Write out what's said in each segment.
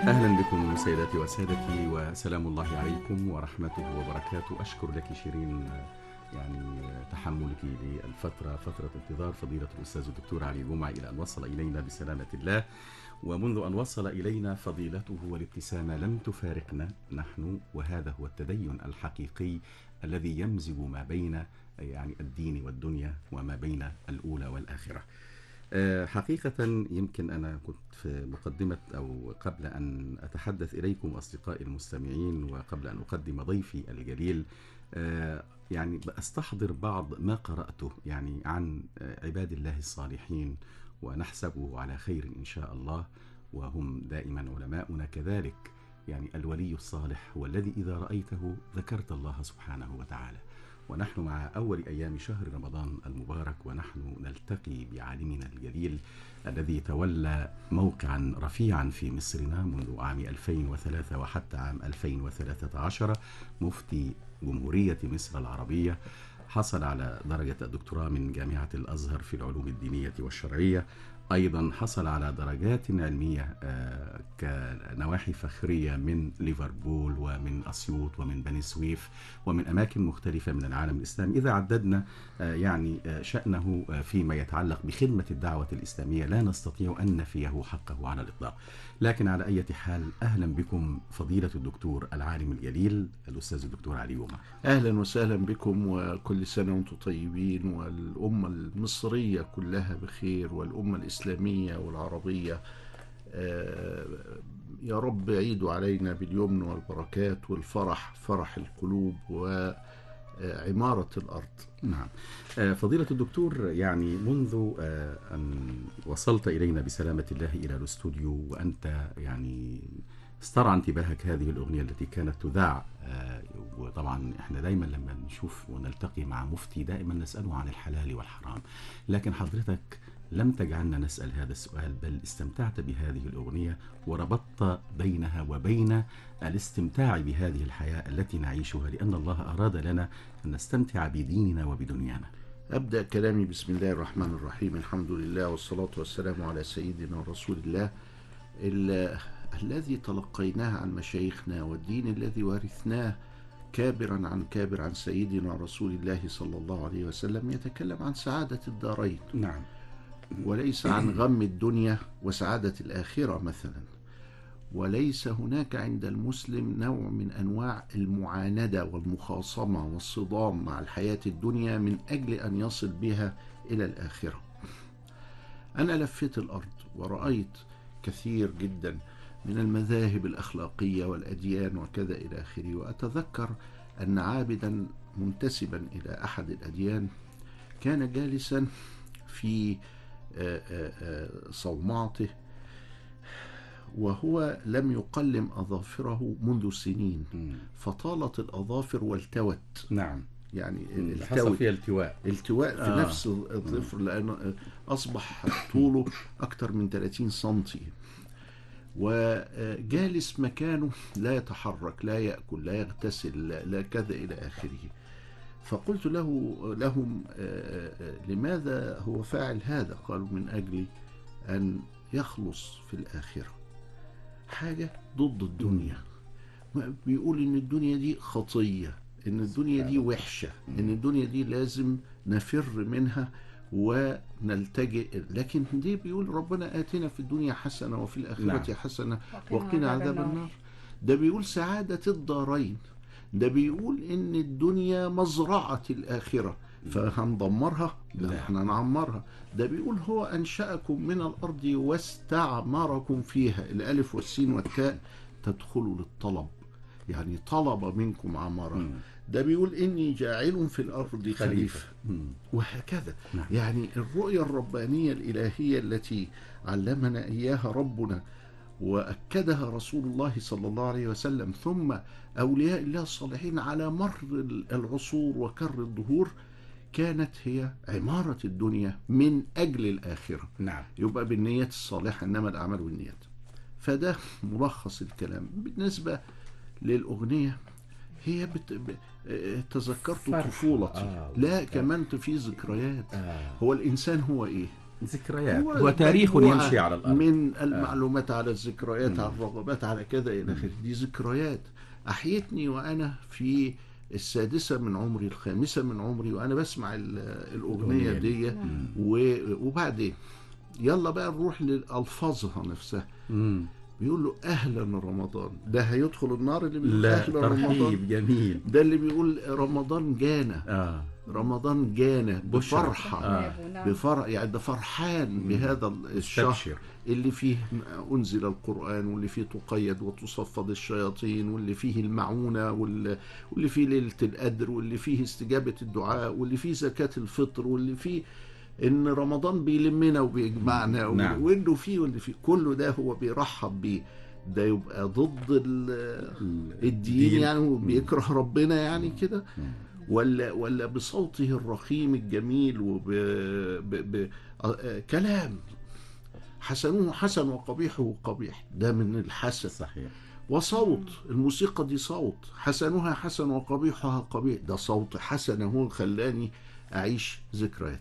أهلا بكم سيداتي وسادتي وسلام الله عليكم ورحمته وبركاته. أشكر لك شيرين يعني تحملك للفترة فترة انتظار فضيلة الأستاذ الدكتور علي جمعة إلى أن وصل إلينا بسلامة الله. ومنذ أن وصل إلينا فضيلته والابتسامة لم تفارقنا نحن وهذا هو التدين الحقيقي الذي يمزج ما بين يعني الدين والدنيا وما بين الأولى والآخرة. حقيقة يمكن أنا كنت في مقدمة أو قبل أن أتحدث إليكم أصدقائي المستمعين وقبل أن أقدم ضيفي الجليل آه، يعني أستحضر بعض ما قرأته يعني عن آه، عباد الله الصالحين ونحسبه على خير إن شاء الله وهم دائما علماؤنا كذلك يعني الولي الصالح هو الذي إذا رأيته ذكرت الله سبحانه وتعالى. ونحن مع أول أيام شهر رمضان المبارك ونحن نلتقي بعالمنا الجليل الذي تولى موقعا رفيعا في مصرنا منذ عام 2003 وحتى عام 2013 مفتي جمهورية مصر العربية. حصل على درجة الدكتوراه من جامعة الأزهر في العلوم الدينية والشرعية. أيضا حصل على درجات علمية آه، كنواحي فخرية من ليفربول ومن أسيوط ومن بني سويف ومن أماكن مختلفة من العالم الإسلامي. إذا عددنا آه، يعني آه، شأنه فيما يتعلق بخدمة الدعوة الإسلامية لا نستطيع أن نفيه حقه على الإطلاق. لكن على أي حال أهلا بكم فضيلة الدكتور العالم الجليل الأستاذ الدكتور علي جمعة أهلا وسهلا بكم وكل سنة وأنتم طيبين والأمة المصرية كلها بخير والأمة الإسلامية والعربية. آه، يا رب عيدوا علينا باليمن والبركات والفرح فرح القلوب وعمارة الأرض. نعم. آه، فضيلة الدكتور يعني منذ آه، أن وصلت إلينا بسلامة الله إلى الاستوديو وأنت يعني استرعى انتباهك هذه الأغنية التي كانت تذاع وطبعا إحنا دايما لما نشوف ونلتقي مع مفتي دائما نسأله عن الحلال والحرام. لكن حضرتك لم تجعلنا نسأل هذا السؤال بل استمتعت بهذه الأغنية وربطت بينها وبين الاستمتاع بهذه الحياة التي نعيشها لأن الله أراد لنا أن نستمتع بديننا وبدنيانا. أبدأ كلامي بسم الله الرحمن الرحيم. الحمد لله والصلاة والسلام على سيدنا رسول الله ال- الذي تلقيناه عن مشايخنا والدين الذي ورثناه كابرا عن كابر عن سيدنا رسول الله صلى الله عليه وسلم يتكلم عن سعادة الدارين. نعم. وليس عن غم الدنيا وسعادة الآخرة مثلا. وليس هناك عند المسلم نوع من أنواع المعاندة والمخاصمة والصدام مع الحياة الدنيا من أجل أن يصل بها إلى الآخرة. أنا لفيت الأرض ورأيت كثير جدا من المذاهب الأخلاقية والأديان وكذا إلى آخره وأتذكر أن عابدا منتسبا إلى أحد الأديان كان جالسا في صومعته وهو لم يقلم أظافره منذ سنين. فطالت الأظافر والتوت. نعم. يعني حصل التوت. فيها التواء. التواء في آه. نفس الظفر لأنه أصبح طوله أكثر من 30 سنتي. وجالس مكانه لا يتحرك لا يأكل لا يغتسل لا لا كذا إلى آخره. فقلت له لهم آه، آه، لماذا هو فاعل هذا؟ قالوا من أجل أن يخلص في الآخرة. حاجة ضد الدنيا. بيقول إن الدنيا دي خطية إن الدنيا دي وحشة إن الدنيا دي لازم نفر منها ونلتجئ. لكن دي بيقول ربنا آتنا في الدنيا حسنة وفي الآخرة نعم. حسنة وقنا عذاب النار. ده بيقول سعادة الدارين. ده بيقول إن الدنيا مزرعة الآخرة فهندمرها لا. إحنا نعمرها ده بيقول هو أنشأكم من الأرض واستعمركم فيها الألف والسين والتاء تدخلوا للطلب يعني طلب منكم عمرا مم. ده بيقول إني جاعل في الأرض خليفة. وهكذا نعم. يعني الرؤية الربانية الإلهية التي علمنا إياها ربنا وأكدها رسول الله صلى الله عليه وسلم. ثم أولياء الله الصالحين على مر العصور وكر الدهور كانت هي عمارة الدنيا من أجل الآخرة. نعم. يبقى بالنيات الصالحة إنما الأعمال بالنيات. فده ملخص الكلام. بالنسبة للأغنية هي بت... ب... تذكرت. طفولتي. آه، لا. كمان في ذكريات. آه. هو الإنسان هو إيه؟ ذكريات. هو تاريخ يمشي على الأرض. من المعلومات على الذكريات. على الرغبات على كذا إلى آخره. دي ذكريات. أحيتني وأنا في السادسة من عمري الخامسة من عمري وأنا بسمع الأغنية دي. وبعدين يلا بقى نروح لالفاظها نفسها. مم. بيقول له أهلا رمضان. ده هيدخل النار اللي بيقول لا أهلا رمضان؟ جميل. ده اللي بيقول رمضان جانا. آه. رمضان جانا. بفرحة آه. نعم. بفرح يعني ده فرحان مم. بهذا الشهر استبشر اللي فيه أنزل القرآن واللي فيه تقيد وتصفد الشياطين واللي فيه المعونة وال- واللي فيه ليلة القدر واللي فيه استجابة الدعاء واللي فيه زكاة الفطر واللي فيه إن رمضان بيلمنا وبيجمعنا نعم. وإنه فيه واللي فيه كله ده هو بيرحب بيه ده يبقى ضد ال- الدين يعني وبيكره ربنا يعني كده. ولا ولا بصوته الرخيم الجميل وب ب... ب... كلام. حسنه حسن وقبيحه قبيح. ده من الحسن. صحيح. وصوت الموسيقى دي صوت. حسنها حسن وقبيحها قبيح. ده صوت حسن هو خلاني أعيش ذكرياتي.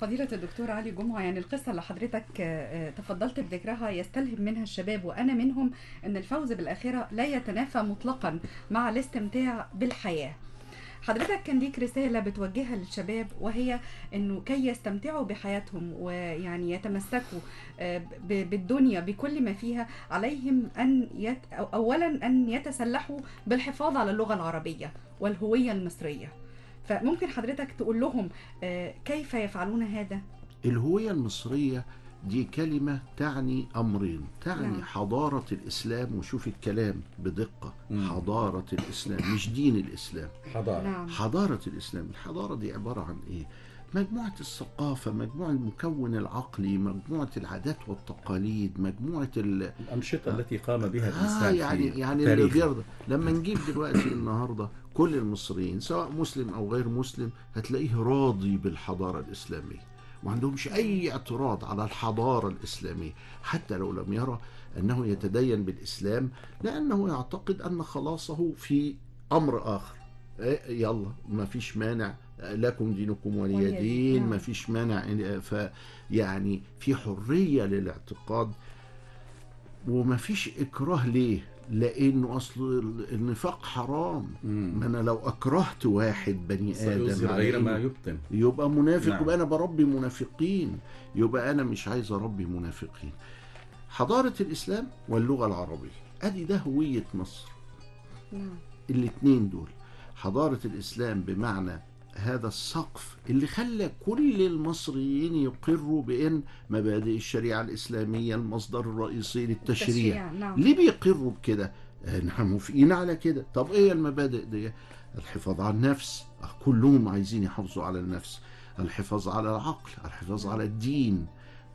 فضيلة الدكتور علي جمعة يعني القصة اللي حضرتك آه، تفضلت بذكرها يستلهم منها الشباب وأنا منهم أن الفوز بالآخرة لا يتنافى مطلقا مع الاستمتاع بالحياة. حضرتك كان ليك رسالة بتوجهها للشباب وهي أنه كي يستمتعوا بحياتهم ويعني يتمسكوا آه، بالدنيا بكل ما فيها عليهم أن يت... أولا أن يتسلحوا بالحفاظ على اللغة العربية والهوية المصرية فممكن حضرتك تقول لهم آه، كيف يفعلون هذا؟ الهوية المصرية دي كلمة تعني أمرين تعني نعم. حضارة الإسلام وشوف الكلام بدقة مم. حضارة الإسلام مش دين الإسلام حضارة نعم حضارة الإسلام الحضارة دي عبارة عن إيه؟ مجموعة الثقافة مجموعة المكون العقلي مجموعة العادات والتقاليد مجموعة ال... الأنشطة التي قام بها آه الإنسان يعني في يعني اللي. بيرضى لما نجيب دلوقتي النهارده كل المصريين سواء مسلم أو غير مسلم هتلاقيه راضي بالحضارة الإسلامية ما عندهمش أي اعتراض على الحضارة الإسلامية حتى لو لم يرى أنه يتدين بالإسلام لأنه يعتقد أن خلاصه في أمر آخر. إيه، يلا ما فيش مانع لكم دينكم ولي دين، نعم. ما فيش مانع. ف يعني في حرية للاعتقاد وما فيش إكراه ليه. لأنه اصل النفاق حرام. مم. ما أنا لو اكرهت واحد بني آدم غير ما يبطن. يبقى منافق نعم. يبقى أنا بربي منافقين. يبقى أنا مش عايز اربي منافقين. حضارة الإسلام واللغة العربية ادي ده هوية مصر. نعم. الاثنين دول حضارة الإسلام بمعنى هذا السقف اللي خلى كل المصريين يقروا بأن مبادئ الشريعة الإسلامية المصدر الرئيسي للتشريع. نعم. ليه بيقروا بكده؟ إحنا موافقين على كده. طب إيه المبادئ دي؟ الحفاظ على النفس. كلهم عايزين يحافظوا على النفس. الحفاظ على العقل الحفاظ على الدين.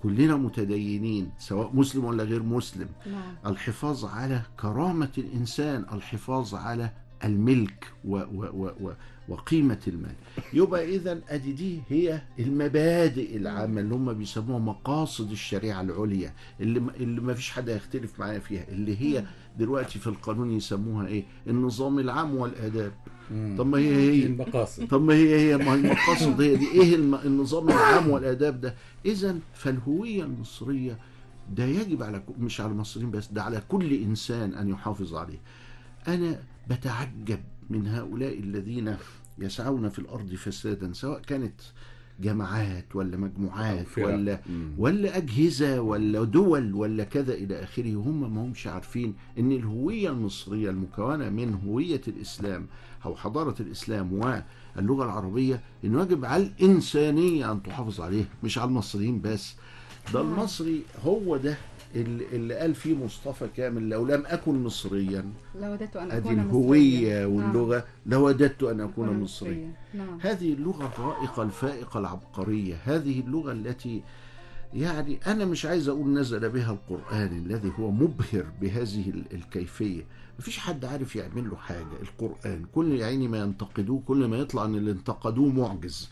كلنا متدينين سواء مسلم ولا غير مسلم. نعم. الحفاظ على كرامة الإنسان الحفاظ على الملك و و و و وقيمة المال. يبقى إذا أدي دي هي المبادئ العامة اللي هم بيسموها مقاصد الشريعة العليا اللي اللي ما فيش حد هيختلف معايا فيها اللي هي دلوقتي في القانون يسموها إيه؟ النظام العام والآداب. طب ما هي هي المقاصد؟ طب ما هي هي ما هي المقاصد هي دي. إيه الم- النظام العام والآداب ده؟ اذا فالهوية المصرية ده يجب على مش على المصريين بس ده على كل إنسان أن يحافظ عليه. أنا بتعجب من هؤلاء الذين يسعون في الأرض فسادا سواء كانت جماعات ولا مجموعات. ولا. ولا أجهزة ولا دول ولا كذا إلى آخره هم ما همش عارفين أن الهوية المصرية المكونة من هوية الإسلام أو حضارة الإسلام واللغة العربية أنه يجب على الإنسانية أن تحافظ عليها مش على المصريين بس ده نعم. المصري هو ده اللي, اللي قال فيه مصطفى كامل لو لم أكن مصريا لوددت أن أكون الهوية مصرياً. واللغة لوددت أن نعم. أكون مصريا. نعم. هذه اللغة الرائقة الفائقة العبقرية. هذه اللغة التي يعني أنا مش عايز أقول نزل بها القرآن الذي هو مبهر بهذه ال- الكيفية. مفيش حد عارف يعمل له حاجة. القرآن كل يا عيني ما ينتقدوه كل ما يطلع أن اللي انتقدوه معجز.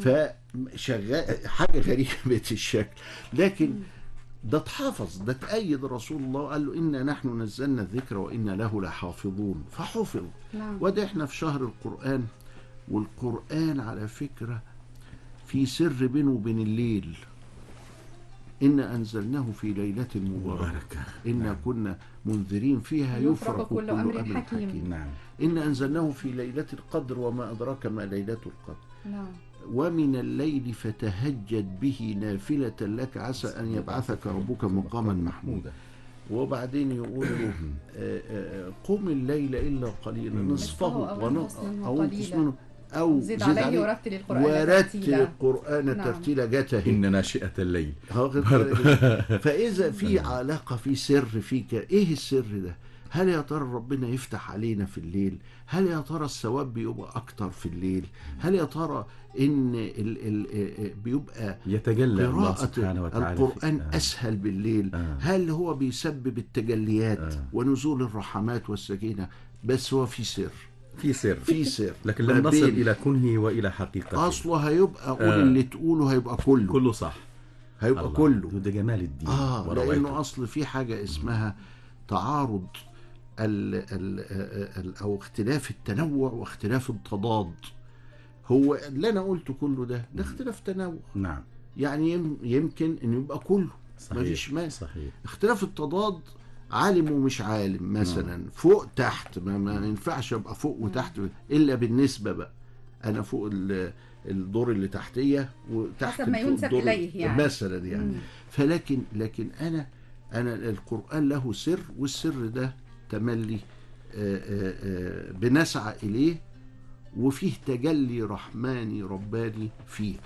فشغال حاجة غريبة الشكل لكن ده اتحافظ ده تأيد رسول الله قال له إنا نحن نزلنا الذكر وإنا له لحافظون. فحفظ. نعم. وده إحنا في شهر القرآن. والقرآن على فكرة في سر بينه وبين الليل. إنا أنزلناه في ليلة مباركة. مباركة. إنا نعم. كنا منذرين فيها يفرق يفرق كل كل أمر أمر حكيم. حكيم. نعم. إنا أنزلناه في ليلة القدر وما أدراك ما ليلة القدر. نعم. ومن الليل فتهجد به نافلة لك عسى أن يبعثك ربك مقاما محمودا وبعدين يقول له آه، آه، قم الليل إلا قليلا. نصفه نصفه أو قليلا. أو زد عليه ورتل القرآن ورتل. القرآن نعم. ترتيلا جته إن ناشئة الليل؟ فإذا في علاقة في سر فيك إيه السر ده؟ هل يا ترى ربنا يفتح علينا في الليل؟ هل يا ترى الثواب بيبقى أكتر في الليل؟ هل يا ترى إن ال ال بيبقى يتجلى الله قراءة سبحانه وتعالى القرآن آه. أسهل بالليل آه. هل هو بيسبب التجليات آه. ونزول الرحمات والسكينة بس هو في سر في سر في سر لكن لم نصل إلى كنهه وإلى حقيقته أصله هيبقى قول آه. اللي تقوله هيبقى كله كله صح هيبقى الله. كله ده جمال الدين وروعته. لأنه أصل في حاجة اسمها تعارض ال ال ال أو اختلاف التنوع واختلاف التضاد. هو اللي أنا قلته كله ده ده اختلاف تنوع. نعم. يعني يم- يمكن إن يبقى كله. صحيح مفيش مانع. صحيح. اختلاف التضاد عالم ومش عالم مثلا. فوق تحت. ما, ما ينفعش أبقى فوق وتحت إلا بالنسبة بقى. أنا فوق ال- الدور اللي تحتية وتحت حسب ما ينسب الدور- إليه يعني. مثلا يعني. مم. فلكن لكن أنا أنا القرآن له سر والسر ده تملي آه، آه، آه، بنسعى إليه وفيه تجلي رحماني رباني فيه.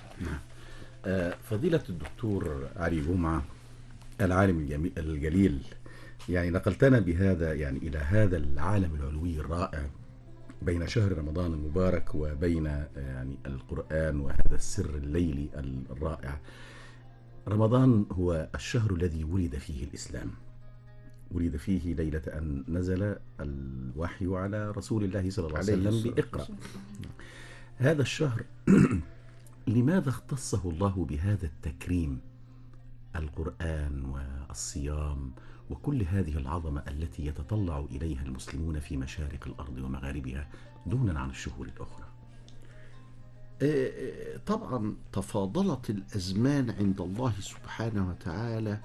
آه، فضيلة الدكتور علي جمعة العالم الجليل يعني نقلتنا بهذا يعني إلى هذا العالم العلوي الرائع بين شهر رمضان المبارك وبين يعني القرآن وهذا السر الليلي الرائع. رمضان هو الشهر الذي ولد فيه الإسلام. ولد فيه ليلة أن نزل الوحي على رسول الله صلى الله عليه وسلم بإقرأ. هذا الشهر لماذا اختصه الله بهذا التكريم؟ القرآن والصيام وكل هذه العظمة التي يتطلع إليها المسلمون في مشارق الأرض ومغاربها دونا عن الشهور الأخرى. آه، آه، طبعا تفاضلت الأزمان عند الله سبحانه وتعالى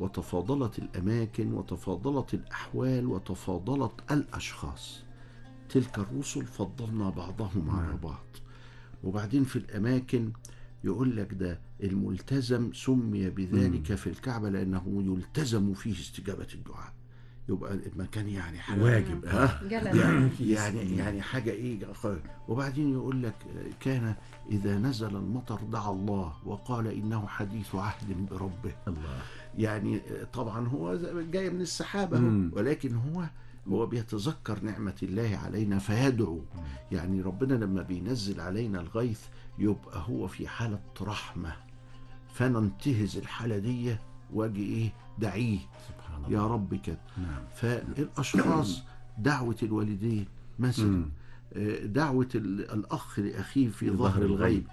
وتفاضلت الأماكن وتفاضلت الأحوال وتفاضلت الأشخاص. تلك الرسل فضلنا بعضهم على نعم. بعض. وبعدين في الأماكن يقول لك ده الملتزم سمي بذلك في الكعبة لأنه يلتزم فيه استجابة الدعاء. يبقى المكان يعني حاجة واجب ها؟ جلل. يعني يعني يعني حاجة إيه؟ وبعدين يقول لك كان إذا نزل المطر دعا الله وقال إنه حديث عهد بربه. الله. يعني طبعا هو جاي من مم. ولكن هو هو بيتذكر نعمة الله علينا فيدعو. يعني ربنا لما بينزل علينا الغيث يبقى هو في حالة رحمة. فننتهز الحالة دي وأجي إيه؟ دعيه. سبحان الله. يا رب كده. نعم. فالأشخاص دعوة الوالدين مثلا. مم. آه، دعوة ال- الأخ لأخيه في ظهر الغيب.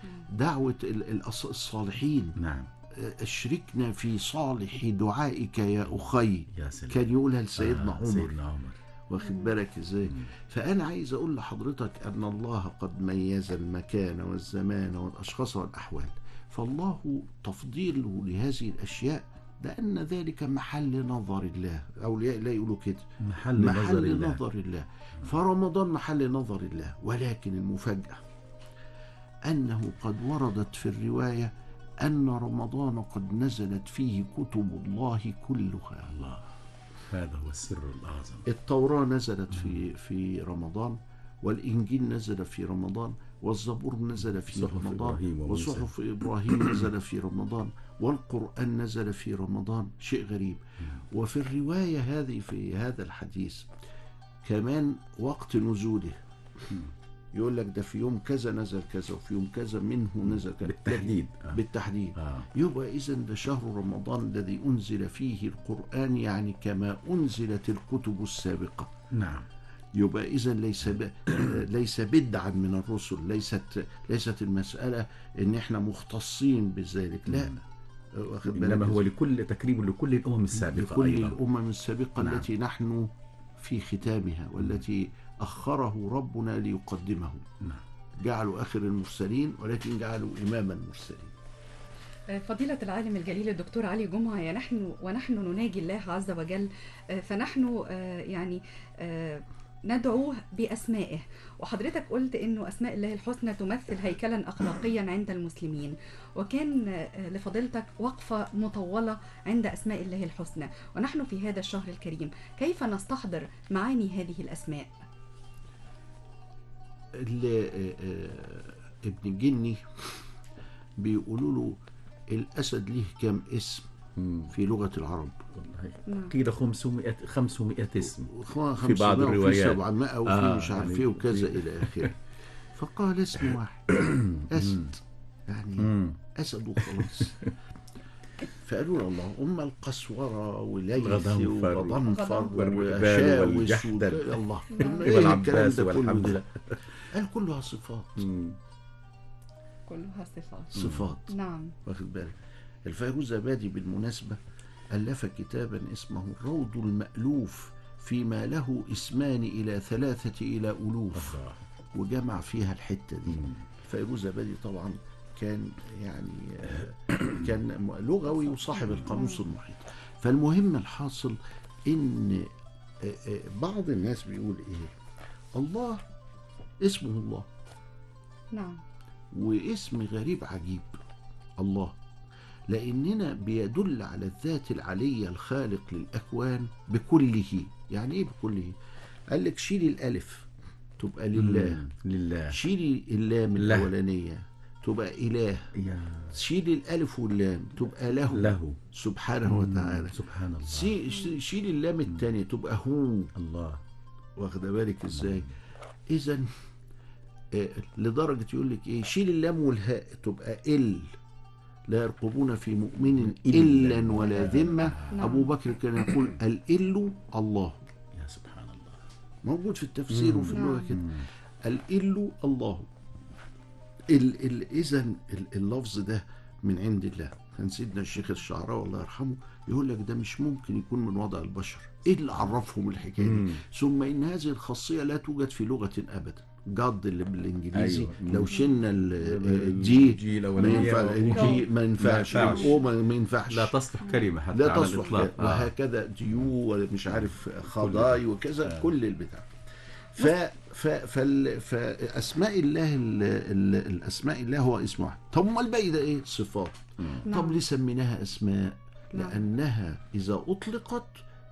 الأص- الصالحين. نعم. أشركنا في صالح دعائك يا أخي. يا سلام. كان يقولها لسيدنا آه، عمر؟ سيدنا عمر. واخد بالك إزاي. فأنا عايز أقول لحضرتك أن الله قد ميز المكان والزمان والأشخاص والأحوال. فالله تفضيله لهذه الأشياء لأن ذلك محل نظر الله. أولياء الله يقولوا كده. محل, نظر محل الله. نظر الله. فرمضان محل نظر الله ولكن المفاجأة أنه قد وردت في الرواية أن رمضان قد نزلت فيه كتب الله كلها. الله هذا هو السر الأعظم. التوراة نزلت في في رمضان والإنجيل نزل في رمضان والزبور نزل في صحف رمضان إبراهيم. وصحف إبراهيم نزل في رمضان والقرآن نزل في رمضان شيء غريب. وفي الرواية هذه في هذا الحديث كمان وقت نزوله. يقول لك ده في يوم كذا نزل كذا وفي يوم كذا منه نزل كذا. بالتحديد. آه. بالتحديد. آه. يبقى إذا ده شهر رمضان الذي أنزل فيه القرآن يعني كما أنزلت الكتب السابقة. نعم. يبقى إذا ليس ب... ليس بدعا من الرسل ليست ليست المسألة إن إحنا مختصين بذلك. لا. واخد بالك؟ إنما هو؟ لكل تكريم لكل الأمم السابقة لكل أيضا. الأمم السابقة نعم. التي نحن في ختامها والتي أخره ربنا ليقدمه. نعم. جعلوا آخر المرسلين ولكن جعلوا إمام المرسلين. فضيلة العالم الجليل الدكتور علي جمعة يا نحن ونحن نناجي الله عز وجل. آه، فنحن آه، يعني آه، ندعوه بأسمائه. وحضرتك قلت أنه أسماء الله الحسنى تمثل هيكلا أخلاقيا عند المسلمين. وكان آه، لفضيلتك وقفة مطولة عند أسماء الله الحسنى. ونحن في هذا الشهر الكريم كيف نستحضر معاني هذه الأسماء؟ اللي آه، آه، ابن الجني بيقولوا له الأسد ليه كام اسم. في لغة العرب. قيل 500 500 اسم. في بعض الروايات. 700 وفي آه، مش عارف يعني إيه وكذا إلى آخره. فقال اسم واحد. أسد. يعني. أسد وخلاص. فقالوا له الله أم القسورة وليث غضنفر وغضنفر وشاوس الله. إيه الكلام والعباس ده كله ده. قال كلها صفات. مم. كلها صفات. صفات. نعم. واخد بالك. الفيروز زبادي بالمناسبة ألف كتابا اسمه الروض المألوف فيما له اسمان إلى ثلاثة إلى ألوف. وجمع فيها الحتة دي. فيروز زبادي طبعا كان يعني كان لغوي وصاحب القاموس المحيط. فالمهم الحاصل إن آه، آه، بعض الناس بيقول إيه؟ الله اسمه الله. نعم. واسم غريب عجيب. الله. لأننا بيدل على الذات العلية الخالق للأكوان بكله. يعني إيه بكله؟ قال لك شيلي الألف تبقى لله. لله. شيلي اللام. الأولانية تبقى إله. يا. شيلي الألف واللام تبقى له, له. سبحانه وتعالى. سبحان الله. سي- ش- شيلي اللام الثانية تبقى هو. الله. واخد بالك إزاي؟ اذا آه، لدرجة يقول لك إيه؟ شيل اللام والهاء تبقى ال. لا يرقبون في مؤمن إلا إلا ولا ذمة. نعم. أبو بكر كان يقول الال الله. يا سبحان الله. موجود في التفسير وفي اللغة نعم. كده مم. الال الله. ال ال اذا ال- اللفظ ده من عند الله. كان سيدنا الشيخ الشعراوي الله يرحمه يقول لك ده مش ممكن يكون من وضع البشر. إيه اللي عرفهم الحكاية دي. ثم إن هذه الخاصية لا توجد في لغة ابدا. God اللي بالإنجليزي أيوة. لو شلنا ال G ال G ما ينفعش. ما ينفعش. ال O ما ينفعش. لا تصلح كلمة حتى لا تصلح. لا. وهكذا ديو ومش عارف خضاي وكذا آه. كل البتاع. ف ف فال فاسماء الله ال ال الأسماء الله هو اسم واحد طب ما الباقي ده إيه؟ صفات. طب نعم. ليه سميناها أسماء؟ نعم. لأنها إذا أطلقت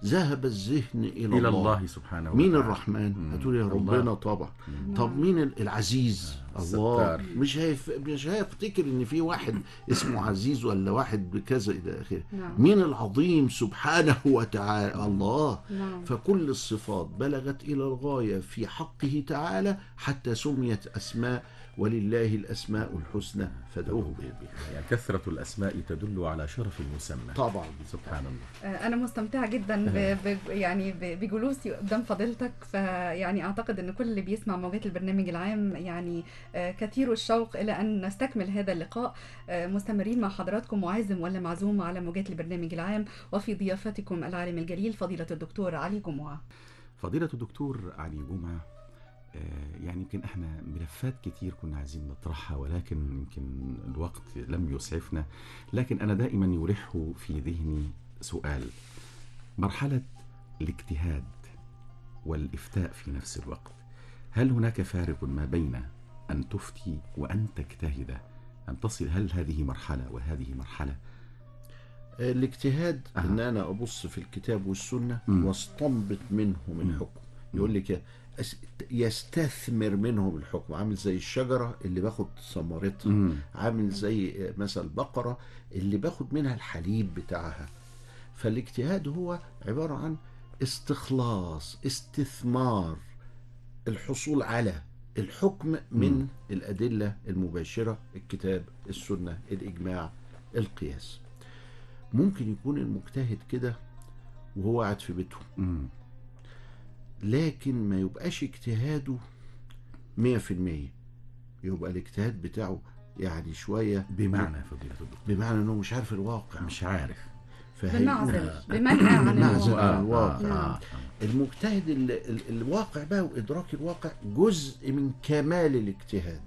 ذهب الذهن إلى, إلى الله, الله سبحانه مين وتعالى. الرحمن مم. هتقول يا الله. ربنا طبعا. طب مين العزيز الله الستار. مش هيف... مش هيفتكر إن في واحد اسمه عزيز ولا واحد بكذا إلى آخره نعم. مين العظيم سبحانه وتعالى الله نعم فكل الصفات بلغت إلى الغاية في حقه تعالى حتى سميت أسماء ولله الأسماء الحسنى فادعوه بها. يعني كثرة الأسماء تدل على شرف المسمى. طبعا. سبحان الله. آه، أنا مستمتعة جدا ب... ب... يعني ب... بجلوسي قدام فضيلتك فيعني أعتقد أن كل اللي بيسمع موجات البرنامج العام يعني آه، كثير الشوق إلى أن نستكمل هذا اللقاء. آه، مستمرين مع حضراتكم معازم ولا معزوم على موجات البرنامج العام وفي ضيافتكم العالم الجليل فضيلة الدكتور علي جمعة. فضيلة الدكتور علي جمعة يعني يمكن إحنا ملفات كتير كنا عايزين نطرحها ولكن يمكن الوقت لم يسعفنا لكن أنا دائما يلح في ذهني سؤال مرحلة الاجتهاد والإفتاء في نفس الوقت هل هناك فارق ما بين أن تفتي وأن تجتهد ان تصل هل هذه مرحلة وهذه مرحلة الاجتهاد أها. إن أنا أبص في الكتاب والسنة. واستنبط منهم مم. الحكم يقول لك يستثمر منهم الحكم عامل زي الشجرة اللي باخد ثمرتها. عامل زي مثلا البقره اللي باخد منها الحليب بتاعها فالاجتهاد هو عبارة عن استخلاص استثمار الحصول على الحكم من مم. الأدلة المباشرة الكتاب السنة الإجماع القياس ممكن يكون المجتهد كده وهو قاعد في بيته. لكن ما يبقاش اجتهاده مية في المية يبقى الاجتهاد بتاعه يعني شوية بمعنى فضيلة الدكتور بمعنى إنه مش عارف الواقع مش عارف بمعزل بمنع عن بمعزل الواقع. عن الواقع. نعم. المجتهد ال ال الواقع بقى وإدراك الواقع جزء من كمال الاجتهاد.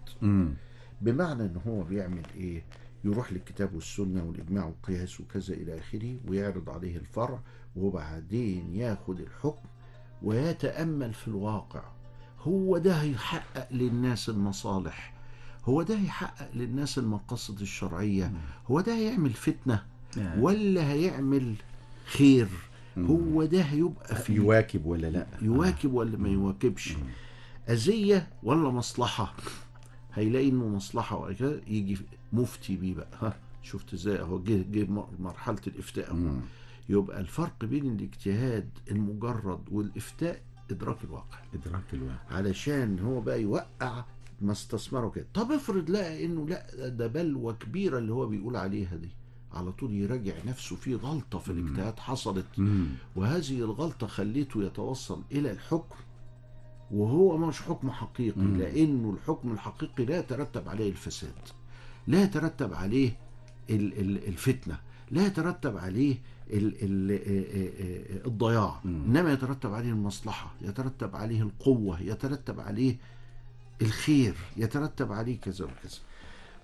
بمعنى إن هو بيعمل إيه يروح للكتاب والسنة والإجماع والقياس وكذا إلى آخره ويعرض عليه الفرع وبعدين ياخد الحكم ويتأمل في الواقع. هو ده هيحقق للناس المصالح. هو ده هيحقق للناس المقاصد الشرعية. هو ده هيعمل فتنة نعم. ولا هيعمل خير. هو ده هيبقى في يواكب ولا لا؟ يواكب ولا ما يواكبش. أذية ولا مصلحة؟ هيلاقي إنه مصلحة ولا كده يجي مفتي بيه بقى. ها شفت إزاي؟ اهو جه جه م- مرحلة الإفتاء. أهو. مم. يبقى الفرق بين الاجتهاد المجرد والإفتاء إدراك الواقع. إدراك الواقع. علشان هو بقى يوقع ما استثمره كده. طب افرض لقى إنه لأ ده بلوى كبيرة اللي هو بيقول عليها دي. على طول يراجع نفسه في غلطة في الاجتهاد حصلت. وهذه الغلطة خليته يتوصل إلى الحكم. وهو مش حكم حقيقي مم. لأنه الحكم الحقيقي لا يترتب عليه الفساد. لا يترتب عليه ال- ال- الفتنة. لا يترتب عليه ال- ال- الضياع. إنما يترتب عليه المصلحة يترتب عليه القوة يترتب عليه الخير يترتب عليه كذا وكذا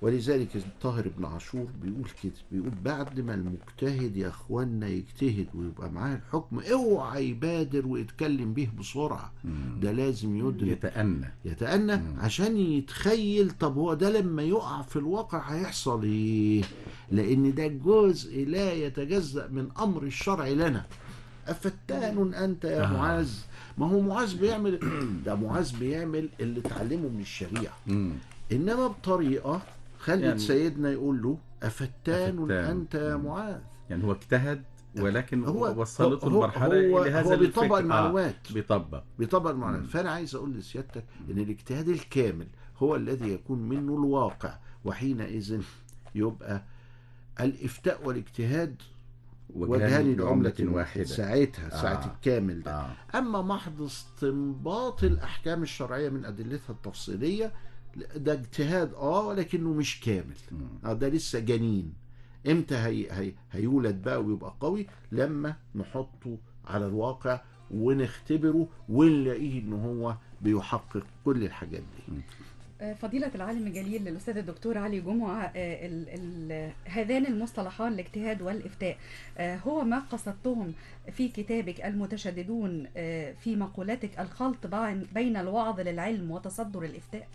ولذلك طاهر بن عاشور بيقول كده بيقول بعد ما المجتهد يا إخوانا يجتهد ويبقى معاه الحكم اوعى يبادر ويتكلم به بسرعة. ده لازم يدرك يتأنى يتأنى مم. عشان يتخيل طب هو ده لما يقع في الواقع هيحصل إيه لأن ده جزء لا يتجزأ من أمر الشرع لنا أفتان أنت يا آه. معاذ ما هو معاذ بيعمل ده معاذ بيعمل اللي اتعلمه من الشريعة. إنما بطريقة خلت يعني- سيدنا يقول له أفتان, أفتان. أنت يا. معاذ يعني هو اجتهد ولكن هو وصلته المرحلة هو, لهذا هو بيطبق الفكر. المعلومات آه. بيطبق بيطبق المعلومات. فأنا عايز أقول لسيادتك إن الاجتهاد الكامل هو الذي يكون منه الواقع وحينئذ يبقى الإفتاء والاجتهاد وجهان لعملة واحدة ساعتها ساعة آه. الكامل ده آه. أما محض استنباط الأحكام الشرعية من أدلتها التفصيلية ده اجتهاد آه ولكنه مش كامل. آه ده لسه جنين. إمتى هي هي هيولد بقى ويبقى قوي؟ لما نحطه على الواقع ونختبره ونلاقيه إن هو بيحقق كل الحاجات دي. فضيلة العالم الجليل الأستاذ الدكتور علي جمعة آه، ال- ال- هذان المصطلحان الاجتهاد والإفتاء آه، هو ما قصدتهم في كتابك المتشددون آه، في مقولاتك الخلط بين- بين الوعظ للعلم وتصدر الإفتاء؟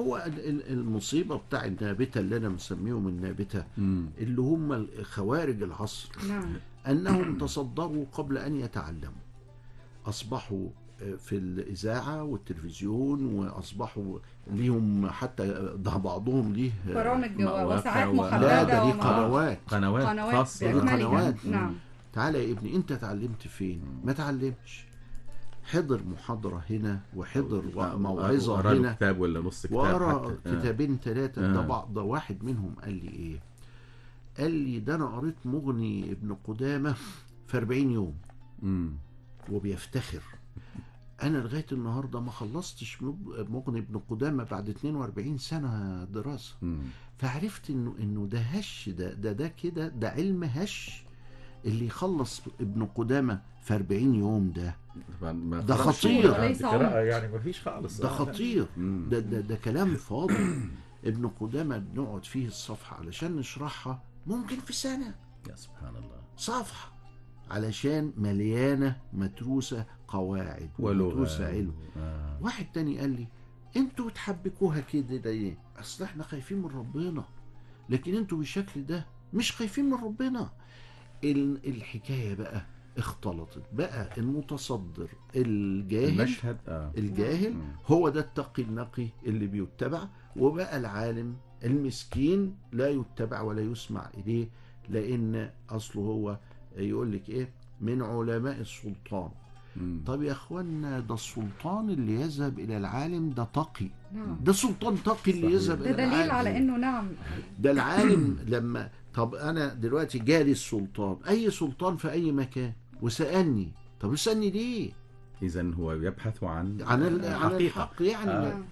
هو ال- ال- المصيبة بتاع النابتة اللي أنا مسميهم النابتة مم. اللي هم خوارج العصر نعم. أنهم تصدروا قبل أن يتعلموا. أصبحوا في الإذاعة والتلفزيون وأصبحوا ليهم حتى ده بعضهم ليه برامج مواقع وساعات و- محددة لا ده ليه قنوات. قنوات, قنوات خاصة. قنوات. نعم. تعالى يا ابني أنت اتعلمت فين؟ ما تعلمش حضر محاضرة هنا وحضر موعظة هنا كتاب ولا نص كتاب وقرا. آه. كتابين ثلاثة ده آه. بعض ده واحد منهم قال لي إيه قال لي ده أنا قريت مغني ابن قدامة في 40 يوم مم. وبيفتخر أنا لغاية النهاردة ما خلصتش مغني ابن قدامة بعد 42 سنة دراسة مم. فعرفت انه إنه ده هش ده ده ده كده ده علم هش اللي يخلص ابن قدامة في 40 يوم ده ما ده خطير. يعني ما فيش خالص. ده. خطير. ده ده ده كلام فاضي. ابن قدامة بنقعد فيه الصفحة علشان نشرحها ممكن في سنة. يا سبحان الله. صفحة. علشان مليانة متروسة قواعد ومتروسة علم. آه. واحد تاني قال لي أنتوا بتحبكوها كده ليه أصل إحنا خايفين من ربنا. لكن أنتوا بالشكل ده مش خايفين من ربنا. ال- الحكاية بقى اختلطت. بقى المتصدر الجاهل المشهد آه. الجاهل. هو ده التقي النقي اللي بيتبع. وبقى العالم المسكين لا يتبع ولا يسمع إليه لأن أصله هو يقول لك إيه؟ من علماء السلطان. مم. طب يا أخوانا ده السلطان اللي يذهب إلى العالم ده تقي. نعم. ده سلطان تقي اللي. يذهب ده إلى العالم دليل على إنه نعم. ده العالم لما طب أنا دلوقتي جالي السلطان. أي سلطان في أي مكان. وسألني طب يسالني ليه اذا هو يبحث عن عن ال- عن الحقيقة. الحق يعني آه.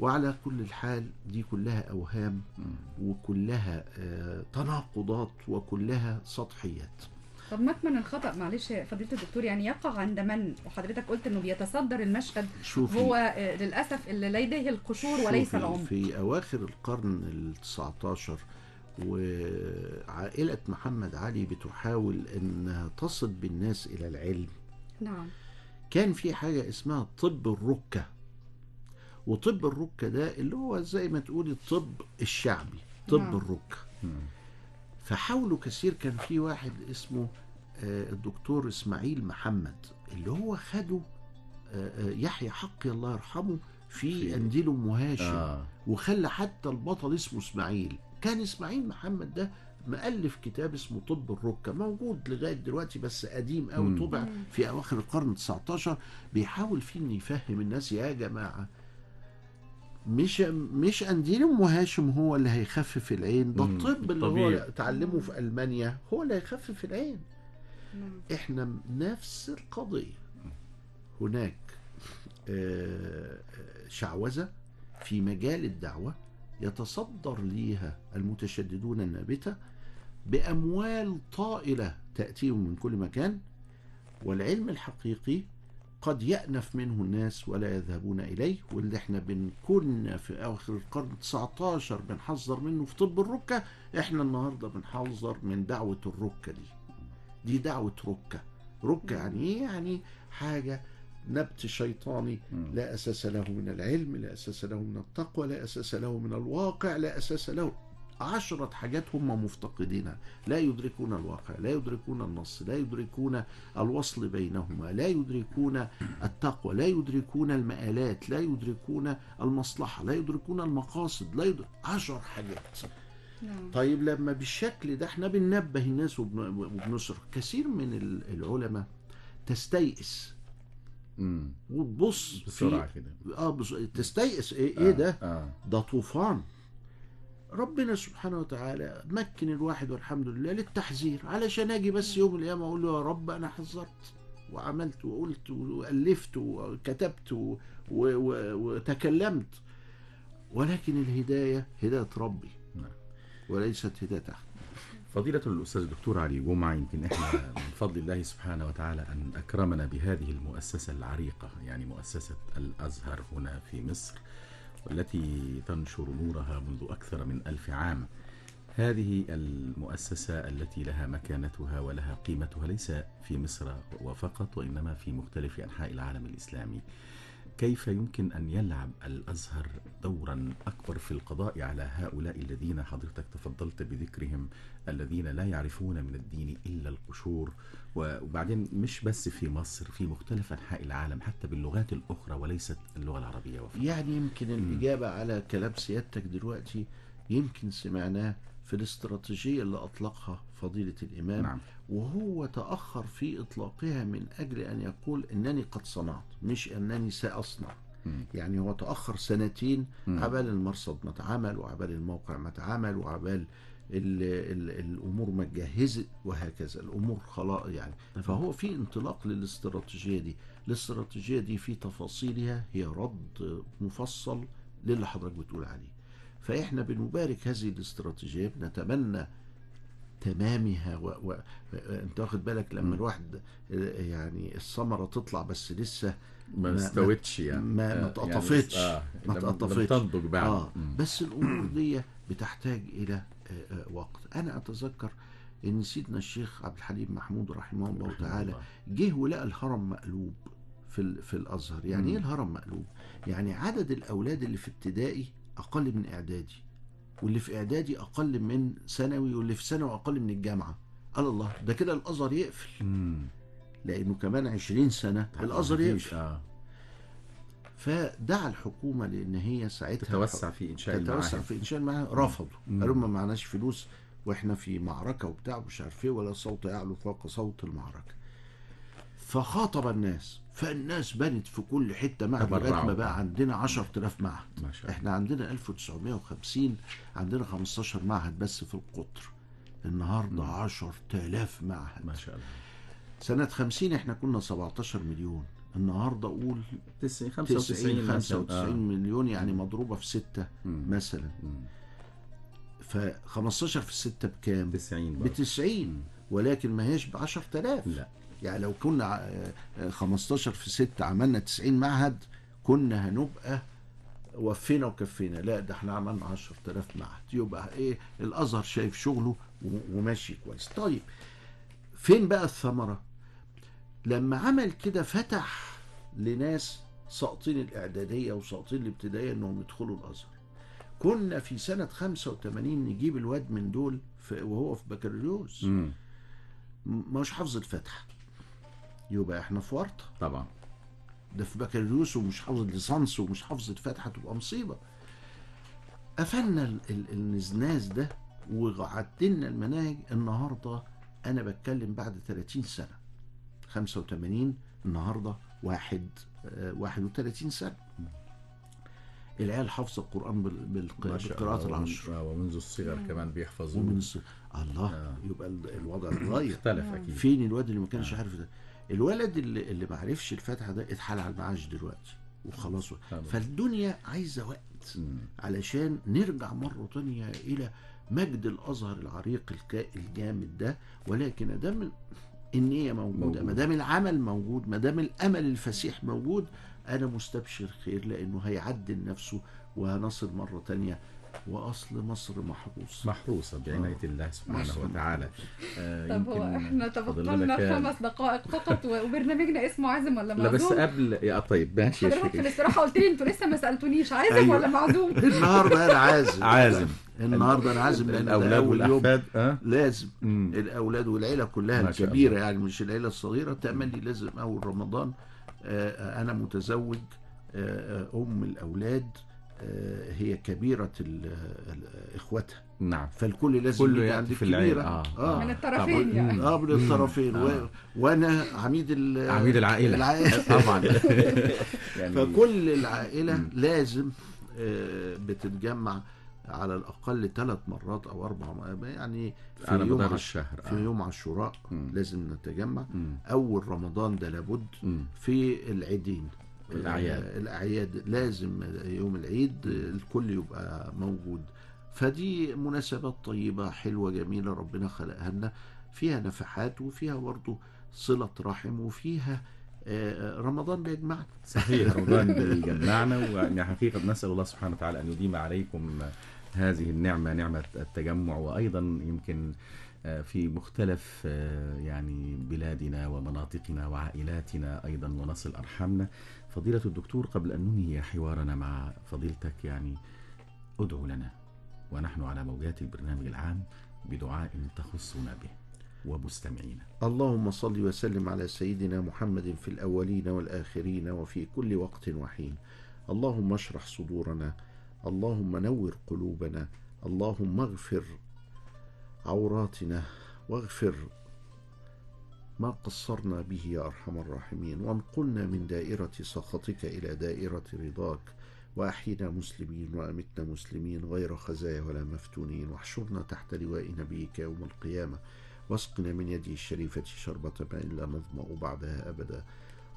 وعلى كل الحال دي كلها أوهام. وكلها آه، تناقضات وكلها سطحيات طب مكمن الخطأ معلش يا فضيلة الدكتور يعني يقع عند من وحضرتك قلت إنه بيتصدر المشهد شوفي هو آه، للأسف اللي لديه القشور وليس شوفي العمق في أواخر القرن ال 19 وعائلة محمد علي بتحاول أنها تصل بالناس إلى العلم نعم كان في حاجة اسمها طب الركة وطب الركة ده اللي هو زي ما تقولي الطب الشعبي طب نعم. الركة. فحاولوا كثير كان في واحد اسمه آه، الدكتور إسماعيل محمد اللي هو خده آه، آه، يحيى حقي الله يرحمه في في- انديل ام هاشم آه. وخلى حتى البطل اسمه إسماعيل كان إسماعيل محمد ده مؤلف كتاب اسمه طب الركة موجود لغاية دلوقتي بس قديم قوي مم. طبع مم. في أواخر القرن 19 بيحاول فيه إنه يفهم الناس يا جماعة مش مش قنديل أم هاشم هو اللي هيخفف العين ده مم. الطب اللي. هو اتعلمه في ألمانيا هو اللي هيخفف العين نعم إحنا نفس القضية هناك آه، آه، شعوذة في مجال الدعوة يتصدر ليها المتشددون النابتة بأموال طائلة تأتيهم من كل مكان والعلم الحقيقي قد يأنف منه الناس ولا يذهبون إليه واللي إحنا بنكون في أواخر القرن 19 بنحذر منه في طب الركة إحنا النهاردة بنحذر من دعوة الركة دي. دي دعوة ركة. ركة يعني إيه؟ يعني حاجة نبت شيطاني. لا أساس له من العلم لا أساس له من التقوى لا أساس له من الواقع لا أساس له. عشرة حاجات هم مفتقدينها. لا يدركون الواقع لا يدركون النص لا يدركون الوصل بينهما لا يدركون التقوى لا يدركون المآلات لا يدركون المصلحة لا يدركون المقاصد لا يدرك عشر حاجات. نعم. طيب لما بالشكل ده إحنا بننبه الناس وبن- وبنصرف كثير من ال- العلماء تستيئس مم. وتبص بسرعة كده. آه بص... تستيئس إيه, إيه ده؟ آه. ده طوفان. ربنا سبحانه وتعالى مكن الواحد والحمد لله للتحذير علشان أجي بس يوم القيامة أقول له يا رب أنا حذرت وعملت وقلت وألفت وكتبت و... و... و... وتكلمت. ولكن الهداية هداية ربي. نعم. وليست هداية أحد. فضيلة الأستاذ الدكتور علي جمعة يمكن إحنا من فضل الله سبحانه وتعالى أن أكرمنا بهذه المؤسسة العريقة يعني مؤسسة الأزهر هنا في مصر والتي تنشر نورها منذ أكثر من ألف عام. هذه المؤسسة التي لها مكانتها ولها قيمتها ليس في مصر وفقط وإنما في مختلف أنحاء العالم الإسلامي. كيف يمكن أن يلعب الأزهر دورا أكبر في القضاء على هؤلاء الذين حضرتك تفضلت بذكرهم الذين لا يعرفون من الدين إلا القشور؟ وبعدين مش بس في مصر في مختلف أنحاء العالم حتى باللغات الأخرى وليست اللغة العربية وفقط. يعني يمكن الإجابة على كلام سيادتك دلوقتي يمكن سمعناه في الاستراتيجية اللي أطلقها فضيلة الإمام نعم. وهو تأخر في إطلاقها من أجل أن يقول أنني قد صنعت مش أنني سأصنع. مم. يعني هو تأخر سنتين مم. عبال المرصد ما اتعمل وعبال الموقع ما اتعمل وعبال ال ال الأمور ما اتجهزت وهكذا. الأمور خلاص يعني. فهو في انطلاق للاستراتيجية دي. الاستراتيجية دي في تفاصيلها هي رد مفصل للي حضرتك بتقول عليه. فإحنا بنبارك هذه الاستراتيجية بنتمنى تمامها و... و... أنت واخد بالك لما. الواحد يعني الثمرة تطلع بس لسه ما استوتش يعني ما- ما آه، يعني اتقطفتش. آه. ما اتقطفتش. تنضج بعد مم. بس الأمور دي بتحتاج إلى آه، آه، وقت أنا أتذكر إن سيدنا الشيخ عبد الحليم محمود رحمه الله تعالى. جه ولقى الهرم مقلوب في في الأزهر يعني. إيه الهرم مقلوب يعني عدد الأولاد اللي في ابتدائي أقل من إعدادي واللي في إعدادي أقل من ثانوي واللي في ثانوي أقل من الجامعة قال الله ده كده الأزهر يقفل مم. لأنه كمان 20 سنة الأزهر مفيش. يقفل آه. فدعا الحكومة لأن هي ساعتها تتوسع في تتوسع المعاهد في إنشاء المعاهد رفضوا. قالوا ما معناش فلوس وإحنا في معركة وبتاع ومش عارف إيه ولا صوت يعلو فوق صوت المعركة فخاطب الناس فالناس بنت في كل حتة معهد لغايه. ما بقى عندنا 10000 معهد. ما شاء الله. إحنا عندنا 1950 عندنا 15 معهد بس في القطر. النهارده مم. 10000 معهد. ما شاء الله. سنة 50 إحنا كنا 17 مليون. النهارده أقول 90 90 95 95 مليون يعني مضروبة في 6 مثلا. ف 15 في 6 بكام؟ 90 ب برضه. 90 ولكن ما هيش ب 10000 لا. يعني لو كنا ع- آه، 15 في 6 عملنا 90 معهد كنا هنبقى وفينا وكفينا. لا ده إحنا عملنا 10000 معهد. يبقى إيه؟ الأزهر شايف شغله وماشي كويس. طيب فين بقى الثمرة؟ لما عمل كده فتح لناس ساقطين الإعدادية وساقطين الابتدائية إنهم يدخلوا الأزهر. كنا في سنة 85 نجيب الواد من دول وهو في بكالوريوس. مش حافظ الفاتحه يبقى إحنا في ورطه طبعا. ده في بكالوريوس ومش حافظ ليسانس ومش حافظ الفاتحة تبقى مصيبة. قفلنا ال- ال- النزناز ده وعدلنا المناهج. النهارده أنا بتكلم بعد 30 سنة. 85 النهارده واحد آه، 31 سنة. العيال حافظة القرآن بالقراءات العشر. ومن- ومنذ الصغر كمان بيحفظوا ومن الص- الله آه. يبقى ال- الوضع اتغير. اختلف أكيد. فين الواد اللي ما كانش عارف ده؟ الولد اللي, اللي ما عرفش الفاتحة ده اتحال على المعاش دلوقتي وخلاص. فالدنيا عايزة وقت. علشان نرجع مرة تانية إلى مجد الأزهر العريق الجامد ده ولكن أدام النية موجودة موجود. ما دام العمل موجود ما دام الأمل الفسيح موجود أنا مستبشر خير لأنه هيعدل نفسه وهنصل مرة تانية وأصل مصر محروس. محروسة بعناية الله سبحانه وتعالى. آه، طب هو إحنا لنا خمس دقائق فقط وبرنامجنا اسمه عازم ولا لا بس معزوم؟ قبل يا طيب ماشي يا حضرتك في الاستراحة قلت لي أنتوا لسه ما سألتونيش عازم أيوة. ولا معزوم؟ النهارده أنا عازم. عازم. النهارده أنا عازم لأن يوم والأحفاد آه لازم. مم. الأولاد والعيلة كلها الكبيرة. يعني مش العيلة الصغيرة. تملي لازم أول رمضان آه، أنا متزوج آه، آه، أم الأولاد آه، هي كبيرة ال- ال- إخواتها نعم فالكل لازم كله يأتي عند في العيلة آه, آه. من الطرفين طبعاً. يعني. آه من الطرفين و... آه. وأنا عميد ال... عميد العائلة العائلة طبعا يعني فكل العائلة مم. لازم آه، بتتجمع على الأقل ثلاث مرات أو أربع مرات يعني في على يوم مدار. الشهر في آه. يوم عاشوراء. لازم نتجمع مم. أول رمضان ده لابد مم. في العيدين الأعياد. آه، الأعياد لازم يوم العيد آه، الكل يبقى موجود. فدي مناسبات طيبة حلوة جميلة ربنا خلقها لنا. فيها نفحات وفيها برضه صلة رحم وفيها آه، رمضان بيجمعنا. صحيح رمضان بيجمعنا ويعني حقيقة نسأل الله سبحانه وتعالى أن يديم عليكم هذه النعمة نعمة التجمع وأيضا يمكن آه، في مختلف آه، يعني بلادنا ومناطقنا وعائلاتنا أيضا ونصل أرحامنا. فضيلة الدكتور قبل أن ننهي حوارنا مع فضيلتك يعني ادعو لنا ونحن على موجات البرنامج العام بدعاء تخصنا به ومستمعينا. اللهم صل وسلم على سيدنا محمد في الأولين والآخرين وفي كل وقت وحين. اللهم اشرح صدورنا اللهم نور قلوبنا اللهم اغفر عوراتنا واغفر ما قصرنا به يا أرحم الراحمين وانقلنا من دائرة سخطك إلى دائرة رضاك وأحينا مسلمين وأمتنا مسلمين غير خزايا ولا مفتونين واحشرنا تحت لواء نبيك يوم القيامة واسقنا من يده الشريفة شربة ماء لا نظمأ بعدها أبدا.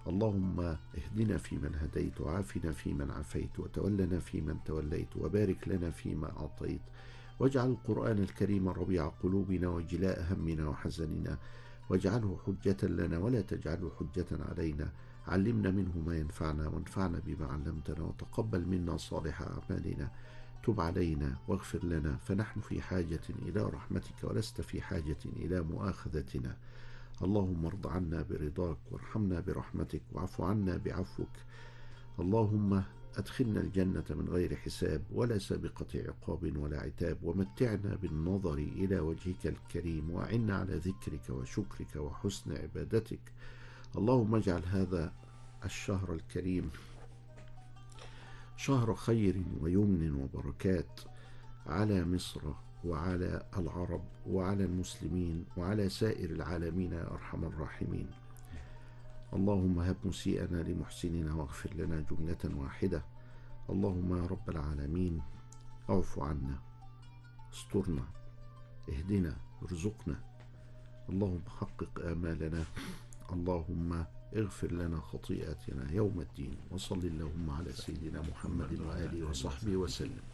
اللهم اهدنا فيمن هديت وعافنا فيمن عافيت وتولنا فيمن توليت وبارك لنا فيما أعطيت. واجعل القرآن الكريم ربيع قلوبنا وجلاء همنا وحزننا. واجعله حجة لنا ولا تجعله حجة علينا. علمنا منه ما ينفعنا وانفعنا بما علمتنا وتقبل منا صالح أعمالنا. تب علينا واغفر لنا فنحن في حاجة إلى رحمتك ولست في حاجة إلى مؤاخذتنا. اللهم ارض عنا برضاك وارحمنا برحمتك واعف عنا بعفوك. اللهم أدخلنا الجنة من غير حساب ولا سابقة عقاب ولا عتاب ومتعنا بالنظر إلى وجهك الكريم وأعنا على ذكرك وشكرك وحسن عبادتك. اللهم اجعل هذا الشهر الكريم شهر خير ويمن وبركات على مصر وعلى العرب وعلى المسلمين وعلى سائر العالمين يا أرحم الراحمين. اللهم هب مسيئنا لمحسننا واغفر لنا جملة واحدة. اللهم يا رب العالمين اعف عنا استرنا اهدنا ارزقنا. اللهم حقق آمالنا. اللهم اغفر لنا خطيئاتنا يوم الدين وصل اللهم على سيدنا محمد وآله وصحبه وسلم.